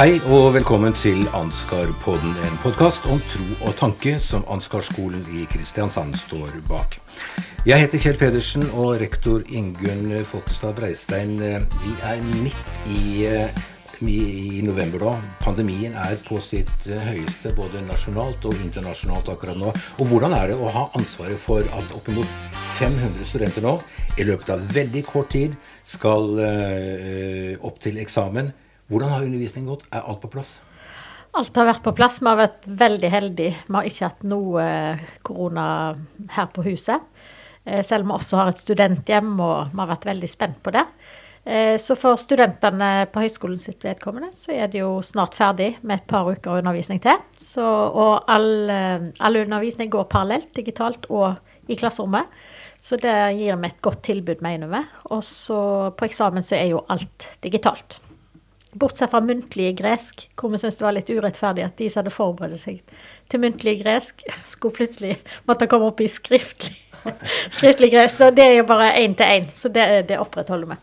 Hei og velkommen til Ansgarpodden, en podkast om tro og tanke som Ansgar-skolen i Kristiansand står bak. Jeg heter Kjell Pedersen, og rektor Ingunn Folkestad Breistein, vi er midt i, i november nå. Pandemien er på sitt høyeste både nasjonalt og internasjonalt akkurat nå. Og hvordan er det å ha ansvaret for at oppimot 500 studenter nå i løpet av veldig kort tid skal opp til eksamen? Hvordan har undervisningen gått? Er alt på plass? Alt har vært på plass. Vi har vært veldig heldige. Vi har ikke hatt noe korona her på huset. Selv om vi også har et studenthjem, og vi har vært veldig spent på det. Så for studentene på høyskolen sitt vedkommende, så er det jo snart ferdig med et par uker undervisning til. Så, og all, all undervisning går parallelt, digitalt og i klasserommet. Så det gir vi et godt tilbud, mener vi. Og så på eksamen så er jo alt digitalt. Bortsett fra muntlig gresk, hvor vi syntes det var litt urettferdig at de som hadde forberedt seg til muntlig gresk, skulle plutselig måtte komme opp i skriftlig, skriftlig gresk. Så det er jo bare én til én. Så det, det, opprettholder vi.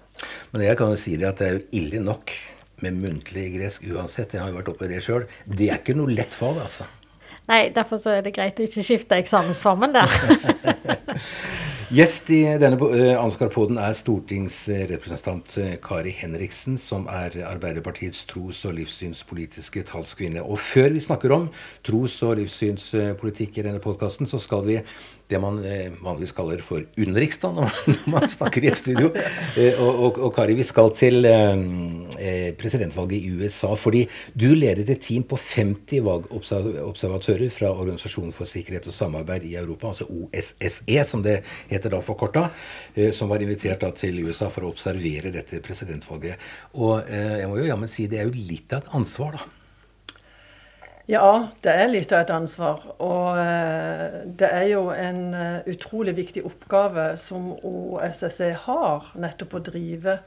Men jeg kan jo si det at det er jo ille nok med muntlig gresk uansett. Jeg har jo vært oppe i det sjøl. Det er ikke noe lett fag, altså. Nei, derfor så er det greit å ikke skifte eksamensformen der. Gjest i denne Ansgar-poden er stortingsrepresentant Kari Henriksen, som er Arbeiderpartiets tros- og livssynspolitiske talskvinne. Og før vi snakker om tros- og livssynspolitikk i denne podkasten, så skal vi det man eh, vanligvis kaller for utenriks når, når, man snakker i et studio. Eh, og, og, og, Kari, vi skal til eh, presidentvalget i USA. Fordi du ledet et team på 50 valgobservatører fra Organisasjonen for sikkerhet og samarbeid i Europa, altså OSSE, som det heter da forkorta, som var invitert da til USA for å observere dette presidentvalget. Og jeg må jo jammen si det er jo litt av et ansvar, da. Ja, det er litt av et ansvar. Og det er jo en utrolig viktig oppgave som OSSE har, nettopp å drive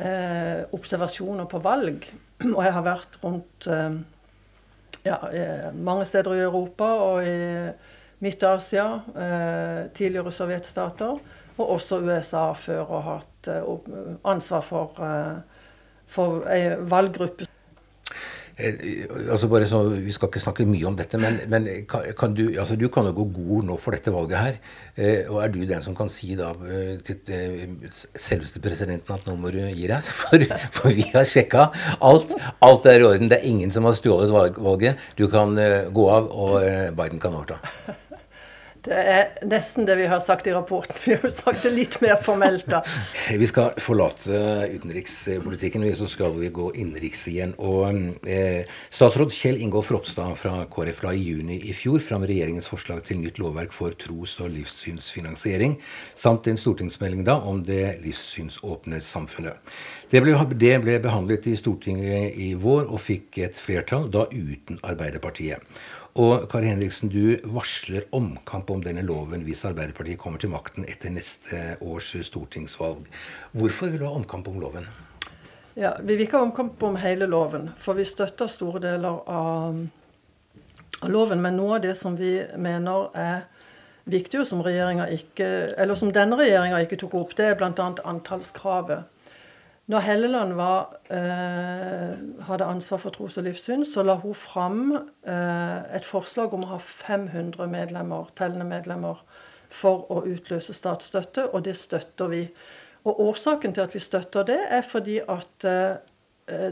eh, observasjoner på valg. Og jeg har vært rundt eh, ja, mange steder i Europa og i Midt-Asia, eh, tidligere sovjetstater, og også USA før, og hatt ansvar for, for ei valggruppe Eh, altså bare så, Vi skal ikke snakke mye om dette, men, men kan, du, altså du kan jo gå god nå for dette valget her. Eh, og er du den som kan si da eh, til eh, selveste presidenten at nå må du gi deg? For, for vi har sjekka alt. Alt er i orden. Det er ingen som har stjålet valget. Du kan eh, gå av, og eh, Biden kan overta. Det er nesten det vi har sagt i rapporten. Vi har jo sagt det litt mer formelt, da. Vi skal forlate utenrikspolitikken, så skal vi gå innenriks igjen. Og eh, Statsråd Kjell Ingolf Ropstad fra KrF la i juni i fjor fram regjeringens forslag til nytt lovverk for tros- og livssynsfinansiering, samt en stortingsmelding da om det livssynsåpne samfunnet. Det ble, det ble behandlet i Stortinget i vår og fikk et flertall, da uten Arbeiderpartiet. Og Kari Henriksen, du varsler omkamp om denne loven hvis Arbeiderpartiet kommer til makten etter neste års stortingsvalg. Hvorfor vil du ha omkamp om loven? Ja, Vi vil ikke ha omkamp om hele loven, for vi støtter store deler av, av loven. Men noe av det som vi mener er viktig, og som, ikke, som denne regjeringa ikke tok opp, det er bl.a. antallskravet. Når Helleland var, eh, hadde ansvar for tros- og livssyn, så la hun fram eh, et forslag om å ha 500 medlemmer, tellende medlemmer for å utløse statsstøtte, og det støtter vi. Og Årsaken til at vi støtter det, er fordi at eh,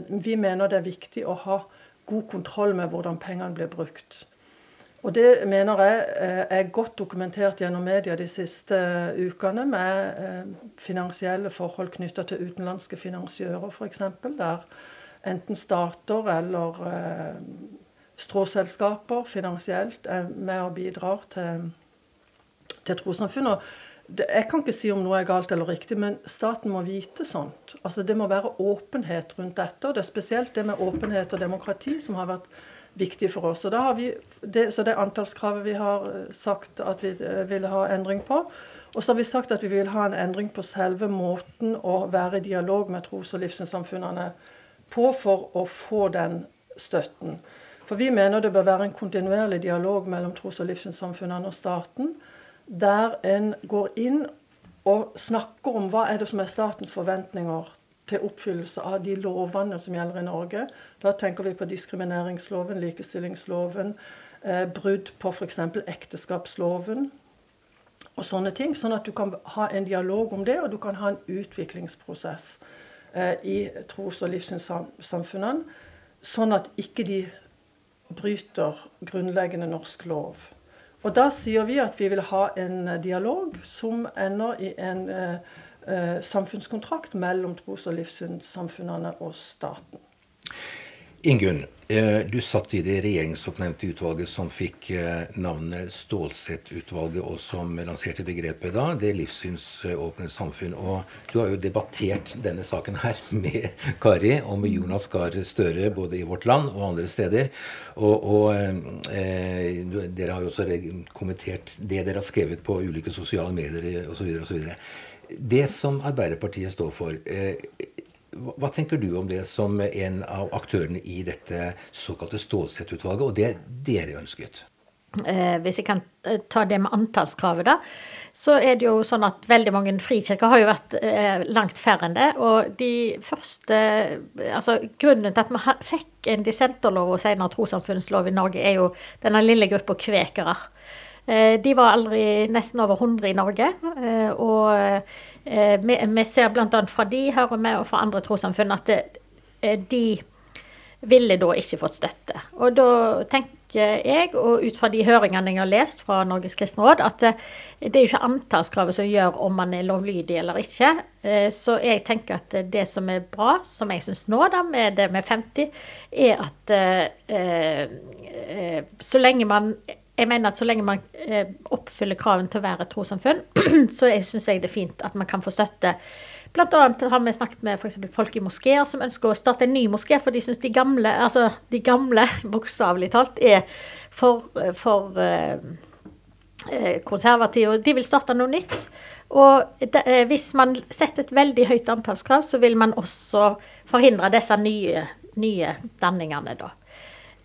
vi mener det er viktig å ha god kontroll med hvordan pengene blir brukt. Og det mener jeg eh, er godt dokumentert gjennom media de siste eh, ukene, med eh, finansielle forhold knytta til utenlandske finansiører, f.eks. Der enten stater eller stråselskaper finansielt er med og bidrar til, til trossamfunn. Jeg kan ikke si om noe er galt eller riktig, men staten må vite sånt. Altså Det må være åpenhet rundt dette. og Det er spesielt det med åpenhet og demokrati som har vært viktig for oss. Vi det, så det antallskravet vi har eh, sagt at vi eh, vil ha endring på. Og så har vi sagt at vi vil ha en endring på selve måten å være i dialog med tros- og livssynssamfunnene på for å få den støtten. For vi mener det bør være en kontinuerlig dialog mellom tros- og livssynssamfunnene og staten, der en går inn og snakker om hva er det som er statens forventninger til oppfyllelse av de lovene som gjelder i Norge. Da tenker vi på diskrimineringsloven, likestillingsloven, eh, brudd på f.eks. ekteskapsloven og sånne ting. Sånn at du kan ha en dialog om det, og du kan ha en utviklingsprosess eh, i tros- og livssynssamfunnene. Sånn at ikke de bryter grunnleggende norsk lov. Og da sier vi at vi vil ha en dialog som ender i en eh, eh, samfunnskontrakt mellom tros- og livssynssamfunnene og staten. Ingunn, du satt i det regjeringsoppnevnte utvalget som fikk eh, navnet Stålsett-utvalget, og som lanserte begrepet da, det livssynsåpne samfunn. Og du har jo debattert denne saken her med Kari og med Jonas Gahr Støre, både i Vårt Land og andre steder. Og, og eh, dere har jo også kommentert det dere har skrevet på ulike sosiale medier osv. osv. Det som Arbeiderpartiet står for eh, hva tenker du om det som en av aktørene i dette såkalte Stålsett-utvalget, og det dere ønsket? Eh, hvis jeg kan eh, ta det med antallskravet, da. Så er det jo sånn at veldig mange frikirker har jo vært eh, langt færre enn det. Og de første Altså grunnen til at vi fikk en dissenterlov og senere trossamfunnslov i Norge, er jo denne lille gruppa kvekere. De var aldri nesten over 100 i Norge. Og vi, vi ser bl.a. fra de, hører vi, og fra andre trossamfunn at eh, de ville da ikke fått støtte. Og da tenker jeg, og ut fra de høringene jeg har lest fra Norges kristne råd, at det, det er jo ikke antallskravet som gjør om man er lovlydig eller ikke. Eh, så jeg tenker at det som er bra, som jeg syns nå, da, med det med 50, er at eh, så lenge man jeg mener at så lenge man eh, oppfyller kravene til å være et trossamfunn, så syns jeg det er fint at man kan få støtte. Blant annet har vi snakket med for folk i moskeer som ønsker å starte en ny moské, for de syns de gamle, altså de gamle, bokstavelig talt, er for, for eh, eh konservative. De vil starte noe nytt. Og hvis man setter et veldig høyt antallskrav, så vil man også forhindre disse nye, nye danningene, da.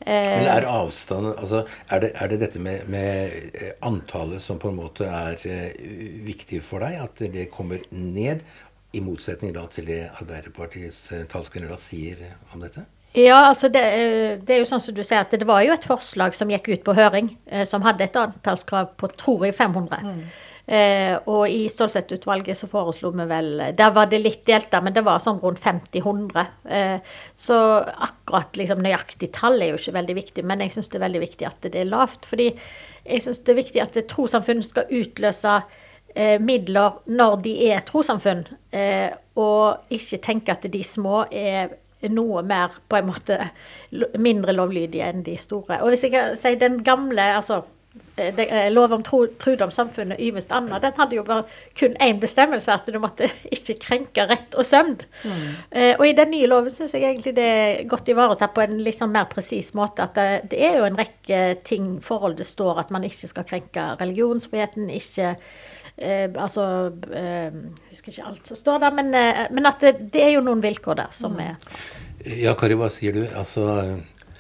Eller er avstand altså, er, det, er det dette med, med, eh, antallet som på en måte er uh, viktig for deg? At det kommer ned? I motsetning da til det Arbeiderpartiets uh, talskvinner sier om dette? Ja, altså det, det, er jo sånn som du sier at det var jo et forslag som gikk ut på høring, som hadde et antallskrav på tror jeg 500. Mm. Eh, og i Stålsett-utvalget så foreslo vi vel Der var det litt delt, men det var sånn rundt 50-100. Eh, så akkurat liksom, nøyaktig tall er jo ikke veldig viktig, men jeg syns det er veldig viktig at det er lavt. Fordi jeg syns det er viktig at trossamfunn skal utløse eh, midler når de er trossamfunn, eh, og ikke tenke at de små er noe mer på en måte mindre lovlydige enn de store. Og hvis jeg kan si den gamle, altså lov om tro, trudomssamfunnet Yvest Anna, den hadde jo bare kun én bestemmelse, at du måtte ikke krenke rett og søvn. Mm. Eh, og i den nye loven syns jeg egentlig det er godt ivaretatt på en liksom mer presis måte. At det, det, er jo en rekke ting, forhold det står at man ikke skal krenke religionsfriheten, ikke eh, Altså eh, Husker ikke alt som står der, men, eh, men at det, det, er jo noen vilkår der som mm. er satt. Ja, Kari, hva sier du? Altså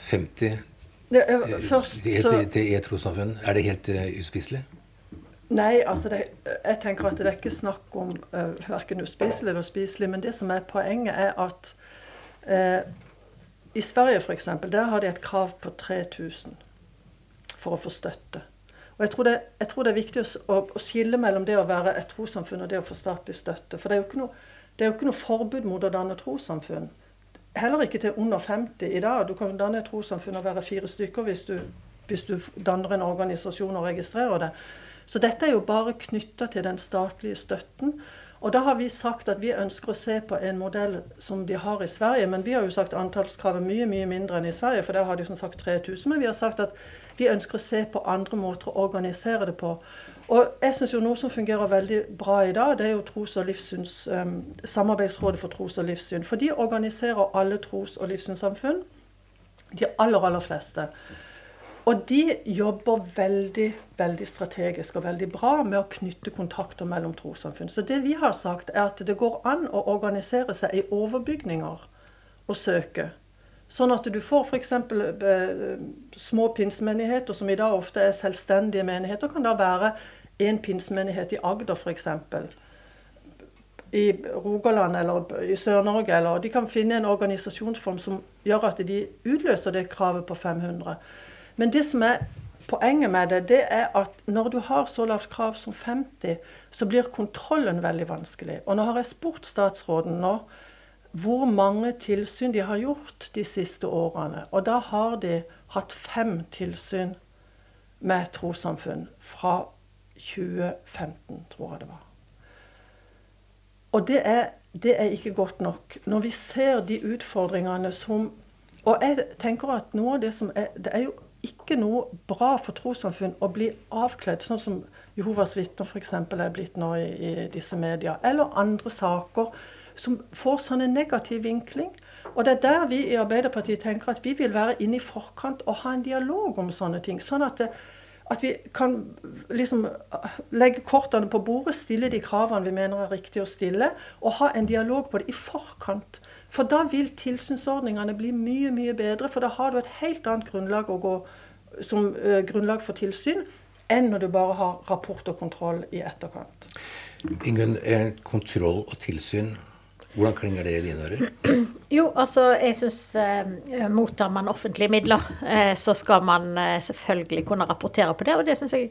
50 det, først, det, det, det er trossamfunn. Er det helt uh, uspiselig? Nei, altså det, jeg tenker at det er ikke snakk om uh, verken uspiselig eller spiselig. Men det som er poenget, er at uh, i Sverige f.eks. der har de et krav på 3000 for å få støtte. Og jeg tror det, jeg tror det er viktig å, å, skille mellom det å være et trossamfunn og det å få statlig støtte. For det er jo ikke noe, det jo ikke noe forbud mot å danne trossamfunn heller ikke til under 50 i dag. Du kan danne et trossamfunn og være fire stykker hvis du, hvis du danner en organisasjon og registrerer det. Så dette er jo bare knytta til den statlige støtten. Og da har vi sagt at vi ønsker å se på en modell som de har i Sverige. Men vi har jo sagt antallskravet mye mye mindre enn i Sverige, for der har de som sagt 3000. Men vi har sagt at vi ønsker å se på andre måter å organisere det på. Og jeg synes jo Noe som fungerer veldig bra i dag, det er jo tros- og livssyns, um, Samarbeidsrådet for tros- og livssyn. For de organiserer alle tros- og livssynssamfunn. De aller, aller fleste. Og de jobber veldig veldig strategisk og veldig bra med å knytte kontakter mellom trossamfunn. Så det vi har sagt, er at det går an å organisere seg i overbygninger og søke. Sånn at du får f.eks. Eh, små pinsemenigheter, som i dag ofte er selvstendige menigheter, kan da være en pinsemenighet i Agder f.eks. i Rogaland eller i Sør-Norge, eller de kan finne en organisasjonsform som gjør at de utløser det kravet på 500. Men det som er poenget med det, det er at når du har så lavt krav som 50, så blir kontrollen veldig vanskelig. Og nå har jeg spurt statsråden nå hvor mange tilsyn de har gjort de siste årene. Og da har de hatt fem tilsyn med trossamfunn fra 2015, tror jeg det var. Og det er, det er ikke godt nok. Når vi ser de utfordringene som Og jeg tenker at noe av det som er Det er jo ikke noe bra for trossamfunn å bli avkledd, sånn som Jehovas vitner f.eks. er blitt nå i, i disse media, eller andre saker som får sånn en negativ vinkling. Og det er der vi i Arbeiderpartiet tenker at vi vil være inne i forkant og ha en dialog om sånne ting. Sånn at, det, at vi kan liksom legge kortene på bordet, stille de kravene vi mener er riktig å stille, og ha en dialog på det i forkant. For da vil tilsynsordningene bli mye, mye bedre. For da har du et helt annet grunnlag å gå som uh, grunnlag for tilsyn enn når du bare har rapport og kontroll i etterkant. Ingunn, kontroll og tilsyn hvordan klinger det i dine ører? Jo, altså jeg syns eh, mottar man offentlige midler, eh, så skal man eh, selvfølgelig kunne rapportere på det. Og det syns jeg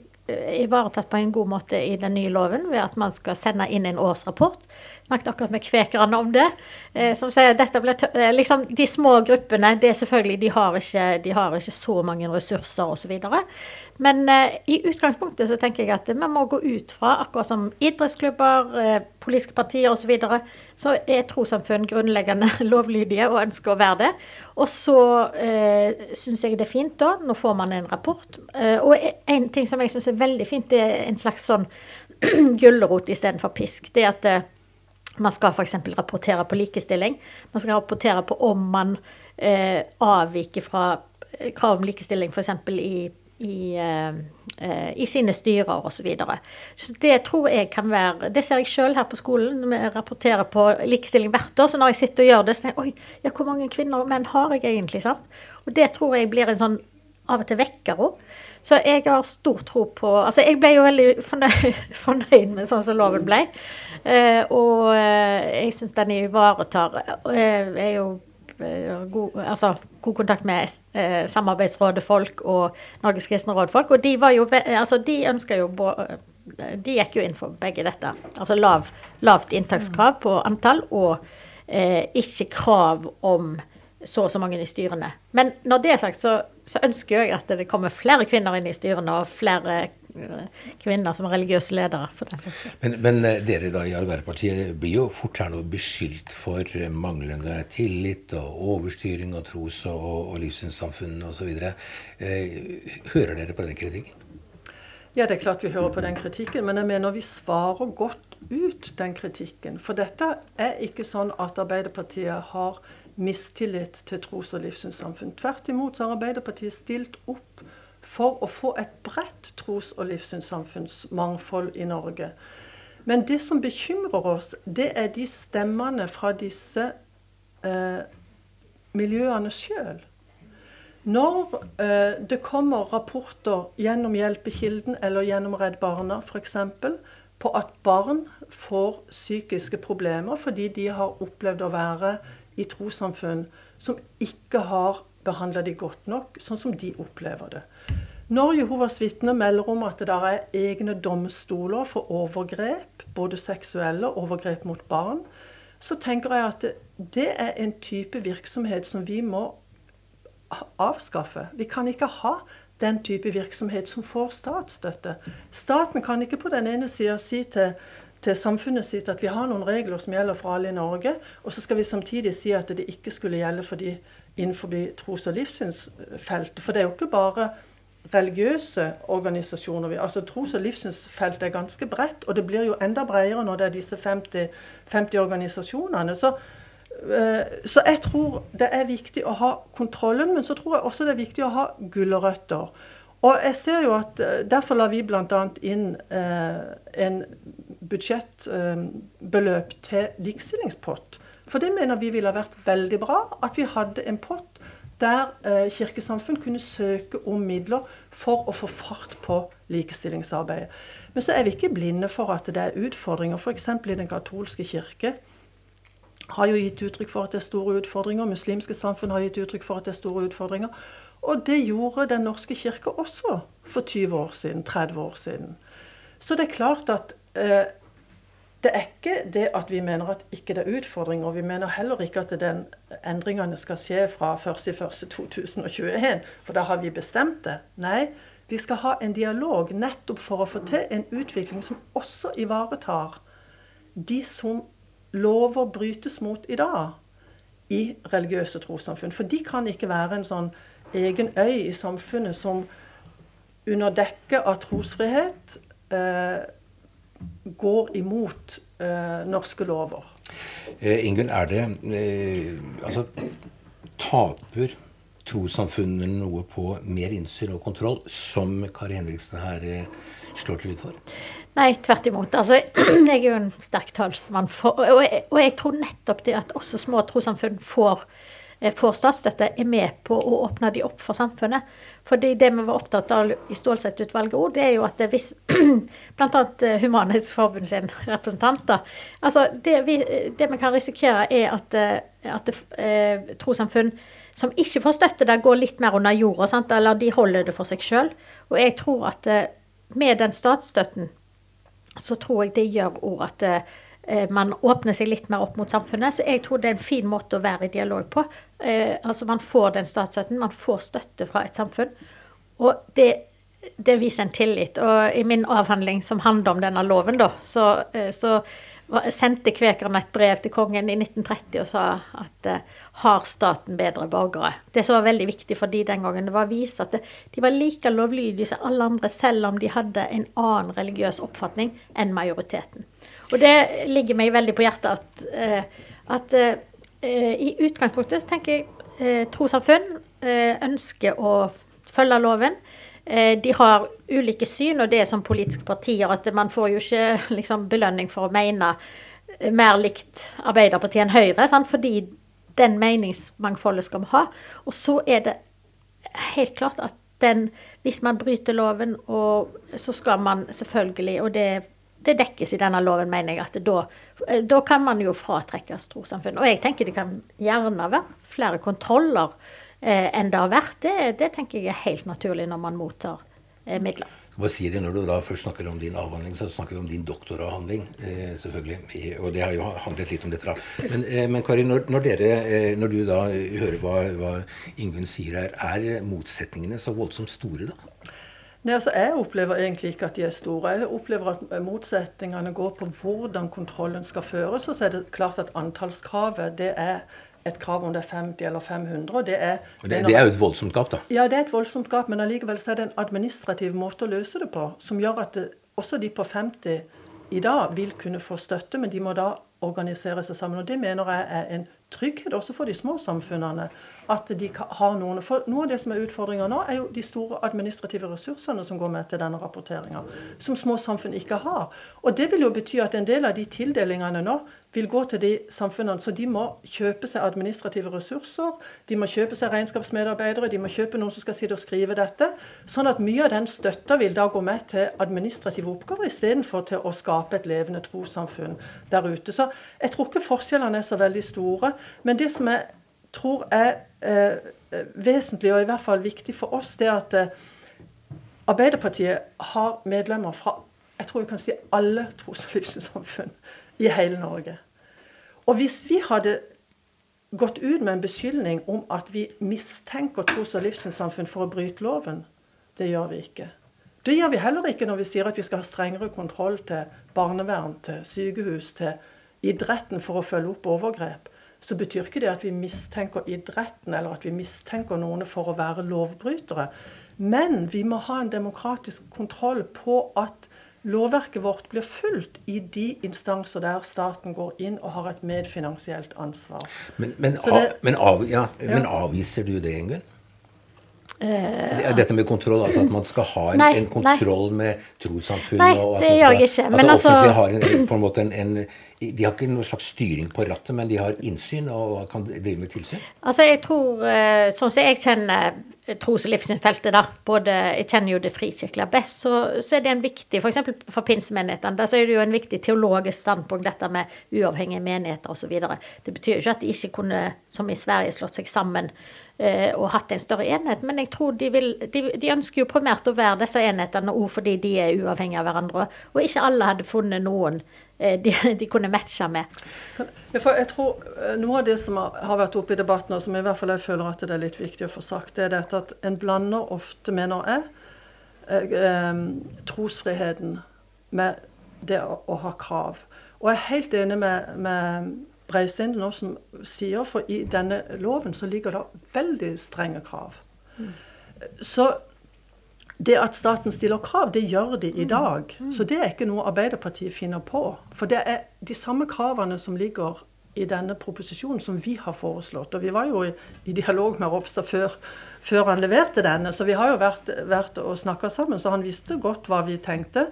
ivaretatt på en god måte i den nye loven, ved at man skal sende inn en årsrapport. Snakket akkurat med kvekerne om det. Eh, som sier at dette ble eh, liksom, De små gruppene, det er selvfølgelig, de har ikke, de har ikke så mange ressurser osv. Men eh, i utgangspunktet så tenker jeg at vi må gå ut fra, akkurat som idrettsklubber, eh, politiske partier osv., så, videre, så er trossamfunn grunnleggende lovlydige og ønsker å være det. Og så eh, syns jeg det er fint, da. Nå får man en rapport. Eh, og en ting som jeg syns er veldig fint, det er en slags sånn gulrot istedenfor pisk. Det at eh, man skal f.eks. rapportere på likestilling. Man skal rapportere på om man eh, avviker fra krav om likestilling f.eks. i i, eh, i sine styrer osv. Så, videre. så det tror jeg kan være Det ser jeg sjøl her på skolen. når vi rapporterer på likestilling hvert år. Så når jeg sitter og gjør det, så tenker jeg oi, ja, hvor mange kvinner og menn har jeg egentlig? sant? Og det tror jeg blir en sånn av og til vekker òg. Så jeg har stor tro på Altså, jeg ble jo veldig fornøyd, med sånn som loven ble. Eh, og eh, jeg syns den ivaretar Jeg er jo Eh, god, altså, god kontakt med eh, Samarbeidsrådet folk og Norges kristne råd-folk. Og de var jo altså, de ønska jo De gikk jo inn for begge dette. Altså lav, lavt inntakskrav på antall og eh, ikke krav om så og så mange i styrene. Men når det er sagt, så, så, ønsker jeg at det kommer flere kvinner inn i styrene, og flere eh, kvinner som er religiøse ledere. Men, men, eh, dere da i Arbeiderpartiet blir jo fort her nå beskyldt for manglende tillit og overstyring av tros- og, og livssynssamfunn osv. Eh, hører dere på den kritikken? Ja, det er klart vi hører på den kritikken, men jeg mener vi svarer godt ut den kritikken. For dette er ikke sånn at Arbeiderpartiet har mistillit til tros- og livssynssamfunn. Tvert imot har Arbeiderpartiet stilt opp for å få et bredt tros- og livssynssamfunnsmangfold i Norge. Men det som bekymrer oss, det er de stemmene fra disse eh, miljøene sjøl. Når eh, det kommer rapporter gjennom Hjelpekilden eller gjennom Redd Barna f.eks. på at barn får psykiske problemer fordi de har opplevd å være i trossamfunn som ikke har behandla de godt nok, sånn som de opplever det. Når Jehovas vitner melder om at det er egne domstoler for overgrep, både seksuelle overgrep mot barn, så tenker jeg at det, det er en type virksomhet som vi må avskaffe. Vi kan ikke ha den type virksomhet som får statsstøtte. Staten kan ikke på den ene sida si til til samfunnet sitt at vi har noen regler som gjelder for alle i Norge, og så skal vi samtidig si at det ikke skulle gjelde for de innenfor tros- og livssynsfeltet. For det er jo ikke bare religiøse organisasjoner. Altså Tros- og livssynsfeltet er ganske bredt, og det blir jo enda bredere når det er disse 50, 50 organisasjonene. Så, uh, så, jeg tror det er viktig å ha kontrollen, men så tror jeg også det er viktig å ha gulrøtter. Og jeg ser jo at uh, Derfor la vi bl.a. inn eh, en budsjettbeløp til likestillingspott. For det mener vi ville ha vært veldig bra. At vi hadde en pott der eh, kirkesamfunn kunne søke om midler for å få fart på likestillingsarbeidet. Men så er vi ikke blinde for at det er utfordringer. F.eks. i Den katolske kirke har jo gitt uttrykk for at det er store utfordringer. Muslimske samfunn har gitt uttrykk for at det er store utfordringer. Og det gjorde Den norske kirke også for 20 år siden, 30 år siden. Så det er klart at eh, det er ikke det at vi mener at ikke det er utfordringer. Vi mener heller ikke at den endringene skal skje fra 1.1.2021, for da har vi bestemt det. Nei, vi skal ha en dialog nettopp for å få til en utvikling som også ivaretar de som lover brytes mot i dag i religiøse trossamfunn. For de kan ikke være en sånn egen øy i samfunnet som under dekke av trosfrihet eh, går imot eh, norske lover. Eh, Ingunn, er det eh, Altså, taper trossamfunnene noe på mer innsyn og kontroll, som Kari Henriksen her eh, slår til lyd for? Nei, tvert imot. Altså, jeg er jo en sterk talsmann for og jeg, og jeg tror nettopp det at også små trossamfunn får Eh, får statsstøtte, er med på å åpne de opp for samfunnet. Fordi det vi var opptatt av i Stålsett-utvalget òg, det er jo at hvis bl.a. Eh, Human-Etisk sin representanter altså det vi, det vi, kan risikere, er at, eh, at eh, trossamfunn som ikke får støtte, der går litt mer under jorda, sant? eller de holder det for seg sjøl. Og jeg tror at med den statsstøtten, så tror jeg det gjør òg at Eh, man åpner seg litt mer opp mot samfunnet. Så jeg tror det er en fin måte å være i dialog på. Eh, altså Man får den statsstøtten, man får støtte fra et samfunn. Og det, det, viser en tillit. Og i min avhandling som handler om denne loven, da, så, eh, så sendte kvekerne et brev til kongen i 1930 og sa at eh, har staten bedre borgere? Det som var veldig viktig for de den gangen, det var å vise at det, de var like lovlydige som alle andre, selv om de hadde en annen religiøs oppfatning enn majoriteten. Og det ligger meg veldig på hjertet at, eh, at eh, i utgangspunktet så tenker jeg eh, trossamfunn ønsker å følge loven. De har ulike syn, og det er som politiske partier at man får jo ikke liksom, belønning for å mene mer likt Arbeiderpartiet enn Høyre, sant? fordi den meningsmangfoldet skal vi ha. Og så er det helt klart at den, hvis man bryter loven, og, så skal man selvfølgelig, og det det dekkes i denne loven, mener jeg. at da, da kan man jo fratrekkes trossamfunn. Og jeg tenker det kan gjerne være flere kontroller eh, enn det har vært. Det, det, tenker jeg er helt naturlig når man mottar eh, midler. Hva sier det Når du da først snakker om din avhandling, så snakker vi om din doktoravhandling. Eh, selvfølgelig. Og det har jo handlet litt om dette. da. Men, eh, men Kari, når, når, dere, eh, når, du da hører hva, hva Ingunn sier her, er motsetningene så voldsomt store da? Nei, altså Jeg opplever egentlig ikke at de er store. Jeg opplever at motsetningene går på hvordan kontrollen skal føres. Og så er det klart at antallskravet det er et krav om det er 50 eller 500. og Det er, det, det er jo et voldsomt gap, da. Ja, det er et voldsomt gap, men allikevel så er det en administrativ måte å løse det på som gjør at det, også de på 50 i dag vil kunne få støtte, men de må da organisere seg sammen. og Det mener jeg er en trygghet også for de små samfunnene at de har noen For noe av det som er utfordringa nå, er jo de store administrative ressursene som går med til denne rapporteringa, som små samfunn ikke har. Og det vil jo bety at en del av de tildelingene nå vil gå til de samfunnene. Så de må kjøpe seg administrative ressurser, de må kjøpe seg regnskapsmedarbeidere, de må kjøpe noen som skal sitte og skrive dette. Sånn at mye av den støtta vil da gå med til administrative oppgaver istedenfor til å skape et levende trossamfunn der ute. Så jeg tror ikke forskjellene er så veldig store. Men det som jeg tror er eh, vesentlig, og i hvert fall viktig for oss, det at eh, Arbeiderpartiet har medlemmer fra jeg tror vi kan si alle tros- og livssynssamfunn i hele Norge. Og hvis vi hadde gått ut med en beskyldning om at vi mistenker tros- og livssynssamfunn for å bryte loven, det gjør vi ikke. Det gjør vi heller ikke når vi sier at vi skal ha strengere kontroll til barnevern, til sykehus, til idretten for å følge opp overgrep så betyr ikke det at vi mistenker idretten eller at vi mistenker noen for å være lovbrytere. Men vi må ha en demokratisk kontroll på at lovverket vårt blir fulgt i de instanser der staten går inn og har et medfinansielt ansvar. Men, men, det, men, av, ja, ja. men avviser du det, Ingunn? Uh, Dette med kontroll, altså at man skal ha en, en kontroll nei. med trossamfunnet? Nei, det gjør jeg ikke. At det altså, offentlige har en, på en måte en, en de har ikke noen slags styring på rattet, men de har innsyn og kan drive med tilsyn? Altså, jeg tror, eh, Sånn som jeg kjenner tros- og livssynsfeltet, da, både, jeg kjenner jo det frikirkelige best, så, så, er det en viktig F.eks. for, for pinsemenighetene. Der så er det jo en viktig teologisk standpunkt, dette med uavhengige menigheter osv. Det betyr jo ikke at de ikke kunne, som i Sverige, slått seg sammen eh, og hatt en større enhet, men jeg tror de, vil, de, de ønsker jo primært å være disse enhetene òg fordi de er uavhengige av hverandre. Og ikke alle hadde funnet noen Eh, de, de, kunne matche med. Jeg tror eh, Noe av det som har vært oppe i debatten, og som i hvert fall jeg føler at det er litt viktig å få sagt, det er dette at en blander ofte, mener jeg, eh, trosfriheten med det å, ha krav. Og jeg er helt enig med, med Breistein som sier, for i denne loven så ligger det veldig strenge krav. Mm. Så det at staten stiller krav, det gjør de i mm. dag. Mm. Så det er ikke noe Arbeiderpartiet finner på. For det er de samme kravene som ligger i denne proposisjonen som vi har foreslått. Og vi var jo i, i dialog med Ropstad før, før, han leverte denne, så vi har jo vært, vært og snakka sammen. Så han visste godt hva vi tenkte.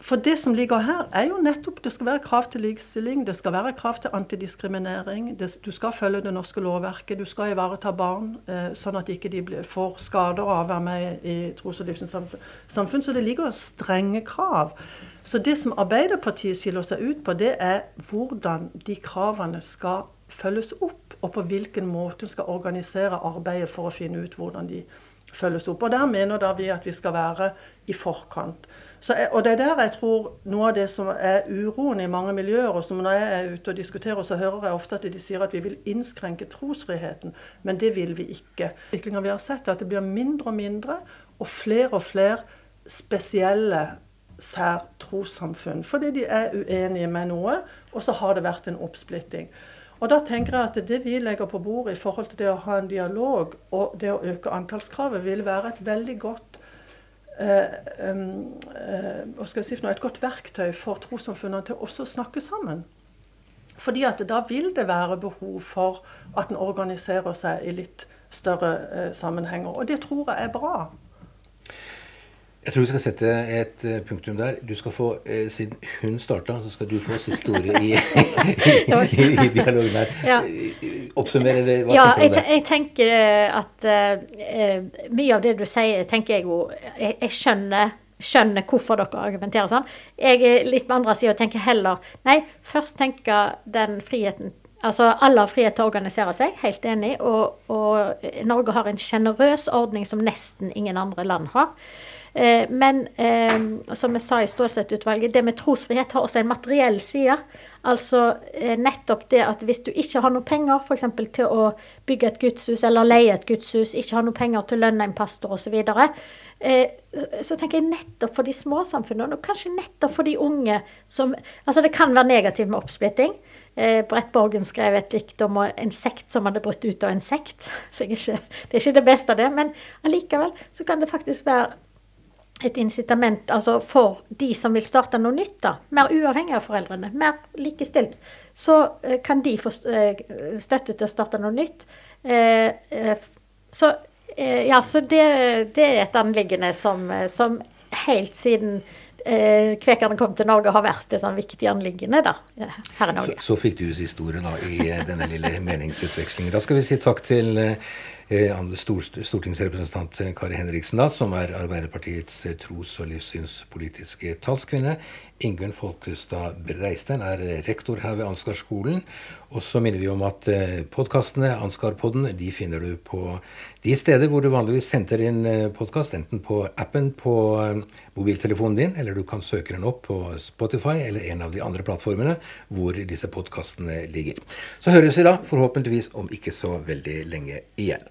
For det som ligger her, er jo nettopp det skal være krav til likestilling, det skal være krav til antidiskriminering. Det, du skal følge det norske lovverket, du skal ivareta barn, eh, sånn at de ikke får skader av å være med i tros- og livssynssamfunn. Så det ligger strenge krav. Så det som Arbeiderpartiet skiller seg ut på, det er hvordan de kravene skal følges opp, og på hvilken måte en skal organisere arbeidet for å finne ut hvordan de følges opp. Og Der mener da vi at vi skal være i forkant. Jeg, og det er der jeg tror noe av det som er uroen i mange miljøer, og som når jeg er ute og diskuterer, så hører jeg ofte at de sier at vi vil innskrenke trosfriheten. Men det vil vi ikke. Utviklinga vi har sett, er at det blir mindre og mindre, og flere og flere spesielle særtrossamfunn. Fordi de er uenige med noe, og så har det vært en oppsplitting. Og da tenker jeg at Det vi legger på bordet i forhold til det å ha en dialog og det å øke antallskravet, vil være et veldig godt Eh, eh, skal jeg si for noe, et godt verktøy for trossamfunnene til også å snakke sammen. Fordi at da vil det være behov for at en organiserer seg i litt større eh, sammenhenger. Og det tror jeg er bra. Jeg tror vi skal sette et uh, punktum der. Du skal få, eh, Siden hun starta, så skal du få siste ordet i, i, i, dialogen her. Ja. Oppsummer, det. hva ja, tenker du om det? Jeg, tenker at uh, mye av det du sier, tenker jeg jo Jeg, jeg skjønner, skjønner, hvorfor dere argumenterer sånn. Jeg er litt på andre sida og tenker heller Nei, først tenker den friheten Altså, Alle har frihet til å organisere seg, helt enig. Og, og Norge har en sjenerøs ordning som nesten ingen andre land har. Eh, men eh, som jeg sa i Stålsett-utvalget, det med trosfrihet har også en materiell side. Altså eh, nettopp det at hvis du ikke har noe penger f.eks. til å bygge et gudshus eller leie et gudshus, ikke har noe penger til å lønne en pastor osv., så, så tenker jeg nettopp for de små samfunnene, og kanskje nettopp for de unge som Altså det kan være negativt med oppsplitting. Brett Borgen skrev et dikt om en sekt som hadde brutt ut av en sekt. Så ikke, det er ikke det beste av det, men allikevel så kan det faktisk være et incitament altså for de som vil starte noe nytt, da, mer uavhengig av foreldrene, mer likestilt, så uh, kan de få uh, støtte til å starte noe nytt. Uh, så, ja, så det, det, er et anliggende som, som helt siden eh, kvekerne kom til Norge, har vært et sånn viktig anliggende da, her i Norge. Så, så fikk du siste ordet da, i denne lille meningsutvekslingen. Da skal vi si takk til eh, Eh, stortingsrepresentant Kari Henriksen, da, som er Arbeiderpartiets eh, tros- og livssynspolitiske talskvinne. Ingunn Folkestad Breistein er rektor her ved Ansgarskolen. Og så minner vi om at podkastene, Ansgar-podden, de finner du på de steder hvor du vanligvis sender inn podkast, enten på appen på mobiltelefonen din, eller du kan søke den opp på Spotify eller en av de andre plattformene hvor disse podkastene ligger. Så høres vi da forhåpentligvis om ikke så veldig lenge igjen.